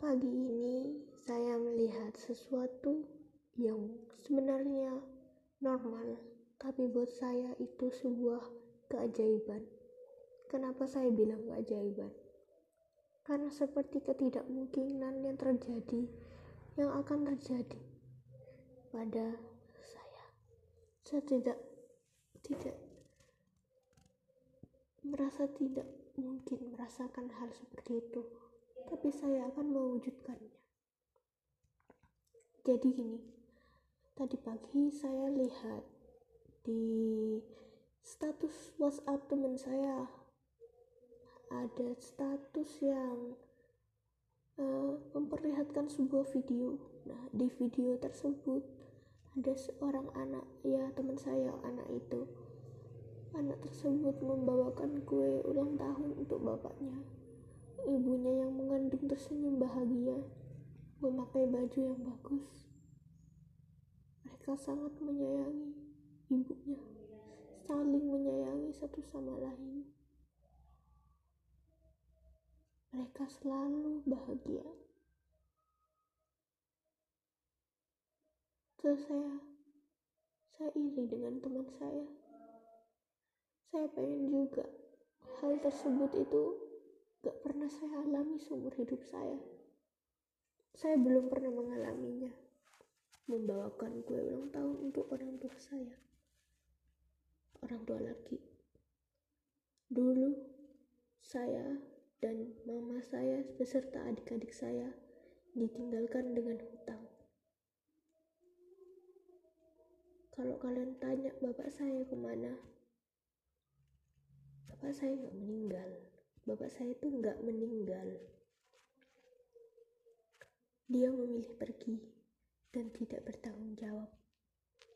Pagi ini saya melihat sesuatu yang sebenarnya normal, tapi buat saya itu sebuah keajaiban. Kenapa saya bilang keajaiban? Karena seperti ketidakmungkinan yang terjadi, yang akan terjadi pada saya. Saya tidak tidak merasa tidak mungkin merasakan hal seperti itu tapi saya akan mewujudkannya. Jadi gini, tadi pagi saya lihat di status WhatsApp teman saya ada status yang uh, memperlihatkan sebuah video. Nah, di video tersebut ada seorang anak, ya teman saya anak itu. Anak tersebut membawakan kue ulang tahun untuk bapaknya Ibunya yang mengandung tersenyum bahagia, memakai baju yang bagus. Mereka sangat menyayangi ibunya, saling menyayangi satu sama lain. Mereka selalu bahagia. Terus saya, saya iri dengan teman saya. Saya pengen juga hal tersebut itu gak pernah saya alami seumur hidup saya. Saya belum pernah mengalaminya. Membawakan kue ulang tahun untuk orang tua saya. Orang tua laki. Dulu, saya dan mama saya beserta adik-adik saya ditinggalkan dengan hutang. Kalau kalian tanya bapak saya ke mana, bapak saya nggak meninggal bapak saya itu nggak meninggal. Dia memilih pergi dan tidak bertanggung jawab.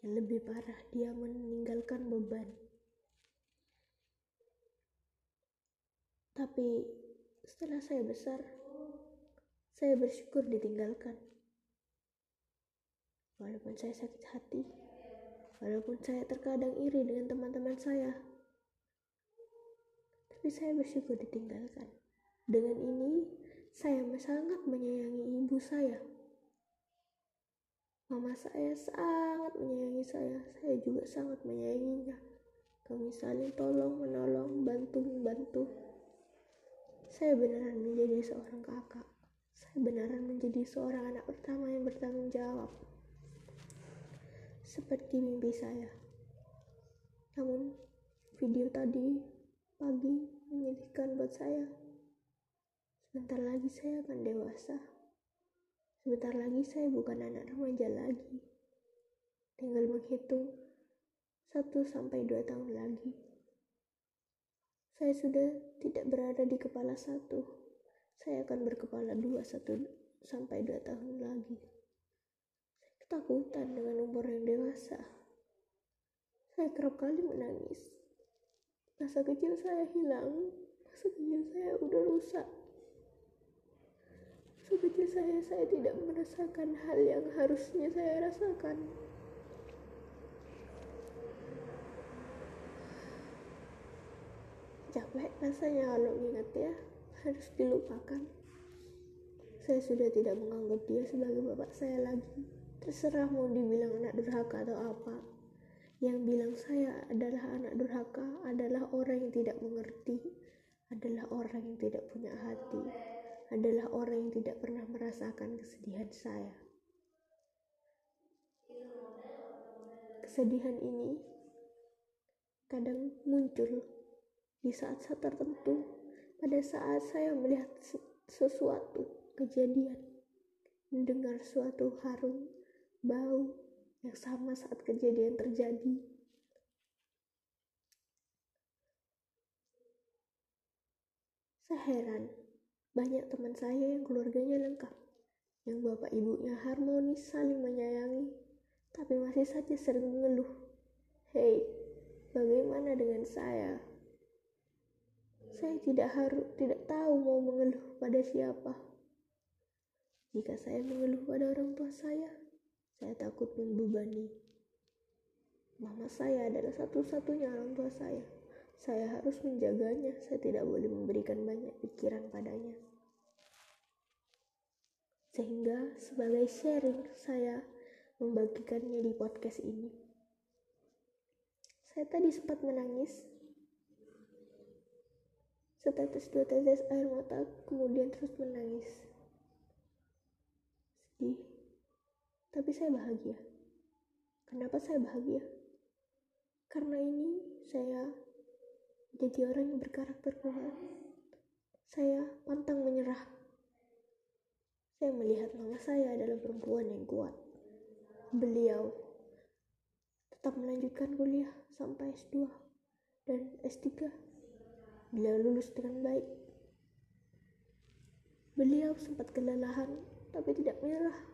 Yang lebih parah, dia meninggalkan beban. Tapi setelah saya besar, saya bersyukur ditinggalkan. Walaupun saya sakit hati, walaupun saya terkadang iri dengan teman-teman saya, tapi saya bersyukur ditinggalkan. Dengan ini, saya sangat menyayangi ibu saya. Mama saya sangat menyayangi saya, saya juga sangat menyayanginya. Kami saling tolong menolong, bantu membantu. Saya beneran menjadi seorang kakak. Saya beneran menjadi seorang anak pertama yang bertanggung jawab. Seperti mimpi saya. Namun, video tadi pagi menyedihkan buat saya. Sebentar lagi saya akan dewasa. Sebentar lagi saya bukan anak remaja lagi. Tinggal menghitung satu sampai dua tahun lagi. Saya sudah tidak berada di kepala satu. Saya akan berkepala dua satu sampai dua tahun lagi. Ketakutan dengan umur yang dewasa. Saya kerap kali menangis masa kecil saya hilang masa kecil saya udah rusak. Masa kecil saya saya tidak merasakan hal yang harusnya saya rasakan. Capek rasanya kalau ingat ya harus dilupakan. Saya sudah tidak menganggap dia sebagai bapak saya lagi. Terserah mau dibilang anak durhaka atau apa yang bilang saya adalah anak durhaka adalah orang yang tidak mengerti, adalah orang yang tidak punya hati, adalah orang yang tidak pernah merasakan kesedihan saya. Kesedihan ini kadang muncul di saat-saat tertentu, pada saat saya melihat sesuatu kejadian, mendengar suatu harum, bau, yang sama saat kejadian terjadi. Saya heran, banyak teman saya yang keluarganya lengkap, yang bapak ibunya harmonis saling menyayangi, tapi masih saja sering mengeluh. Hei, bagaimana dengan saya? Saya tidak harus tidak tahu mau mengeluh pada siapa. Jika saya mengeluh pada orang tua saya, saya takut membebani. Mama saya adalah satu-satunya orang tua saya. Saya harus menjaganya. Saya tidak boleh memberikan banyak pikiran padanya. Sehingga sebagai sharing saya membagikannya di podcast ini. Saya tadi sempat menangis. Setetes dua tetes air mata, kemudian terus menangis. Sedih. Tapi saya bahagia. Kenapa saya bahagia? Karena ini saya jadi orang yang berkarakter kuat. Saya pantang menyerah. Saya melihat mama saya adalah perempuan yang kuat. Beliau tetap melanjutkan kuliah sampai S2 dan S3. Beliau lulus dengan baik. Beliau sempat kelelahan, tapi tidak menyerah.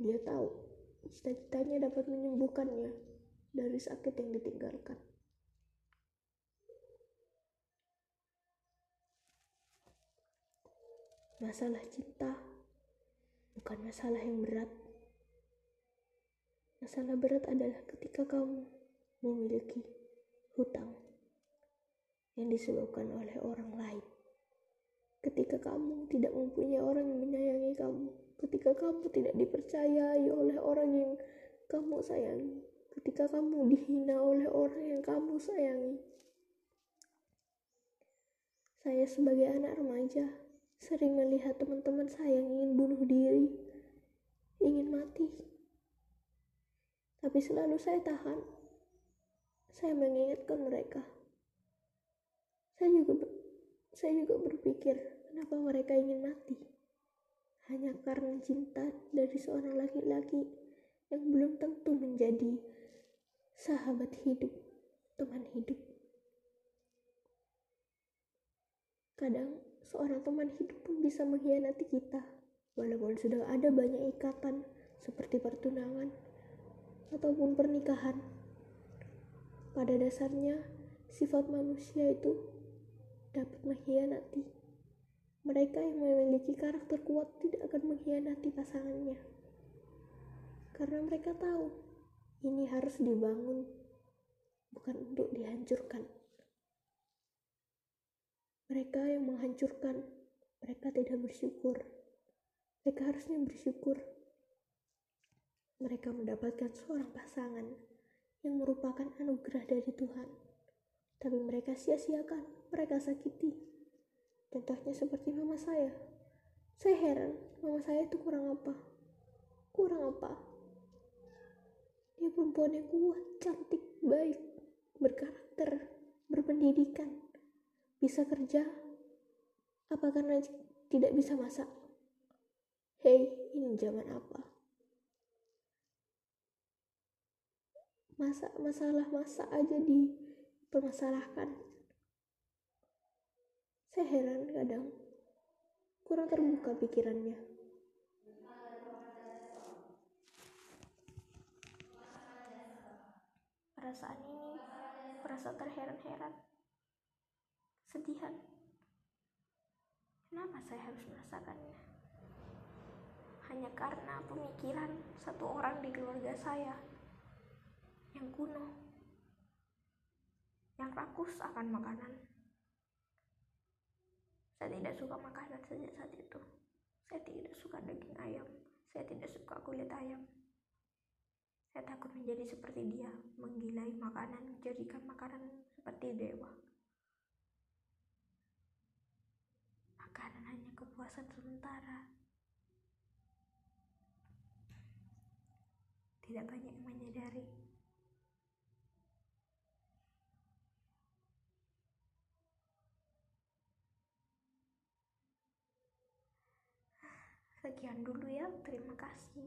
Beliau tahu cita-citanya dapat menyembuhkannya dari sakit yang ditinggalkan. Masalah cinta bukan masalah yang berat. Masalah berat adalah ketika kamu memiliki hutang yang disebabkan oleh orang lain. Ketika kamu tidak mempunyai orang yang menyayangi kamu, ketika kamu tidak dipercayai oleh orang yang kamu sayangi, ketika kamu dihina oleh orang yang kamu sayangi. Saya sebagai anak remaja sering melihat teman-teman saya yang ingin bunuh diri, ingin mati. Tapi selalu saya tahan. Saya mengingatkan mereka. Saya juga saya juga berpikir, kenapa mereka ingin mati? Hanya karena cinta dari seorang laki-laki yang belum tentu menjadi sahabat hidup, teman hidup. Kadang seorang teman hidup pun bisa mengkhianati kita, walaupun sudah ada banyak ikatan seperti pertunangan ataupun pernikahan. Pada dasarnya, sifat manusia itu dapat mengkhianati. Mereka yang memiliki karakter kuat tidak akan mengkhianati pasangannya. Karena mereka tahu ini harus dibangun, bukan untuk dihancurkan. Mereka yang menghancurkan, mereka tidak bersyukur. Mereka harusnya bersyukur. Mereka mendapatkan seorang pasangan yang merupakan anugerah dari Tuhan. Tapi mereka sia-siakan, mereka sakiti. Contohnya seperti mama saya. Saya heran, mama saya itu kurang apa? Kurang apa? Dia perempuan yang kuat, cantik, baik, berkarakter, berpendidikan bisa kerja? Apa karena tidak bisa masak? Hei, ini zaman apa? Masa masalah masak aja dipermasalahkan. Saya heran kadang, kurang terbuka pikirannya. Perasaan ini, perasaan terheran-heran sedihan. Kenapa saya harus merasakannya? Hanya karena pemikiran satu orang di keluarga saya yang kuno, yang rakus akan makanan. Saya tidak suka makanan sejak saat itu. Saya tidak suka daging ayam. Saya tidak suka kulit ayam. Saya takut menjadi seperti dia, menggilai makanan, menjadikan makanan seperti dewa. kepuasan sementara. Tidak banyak yang menyadari. Sekian dulu ya, terima kasih.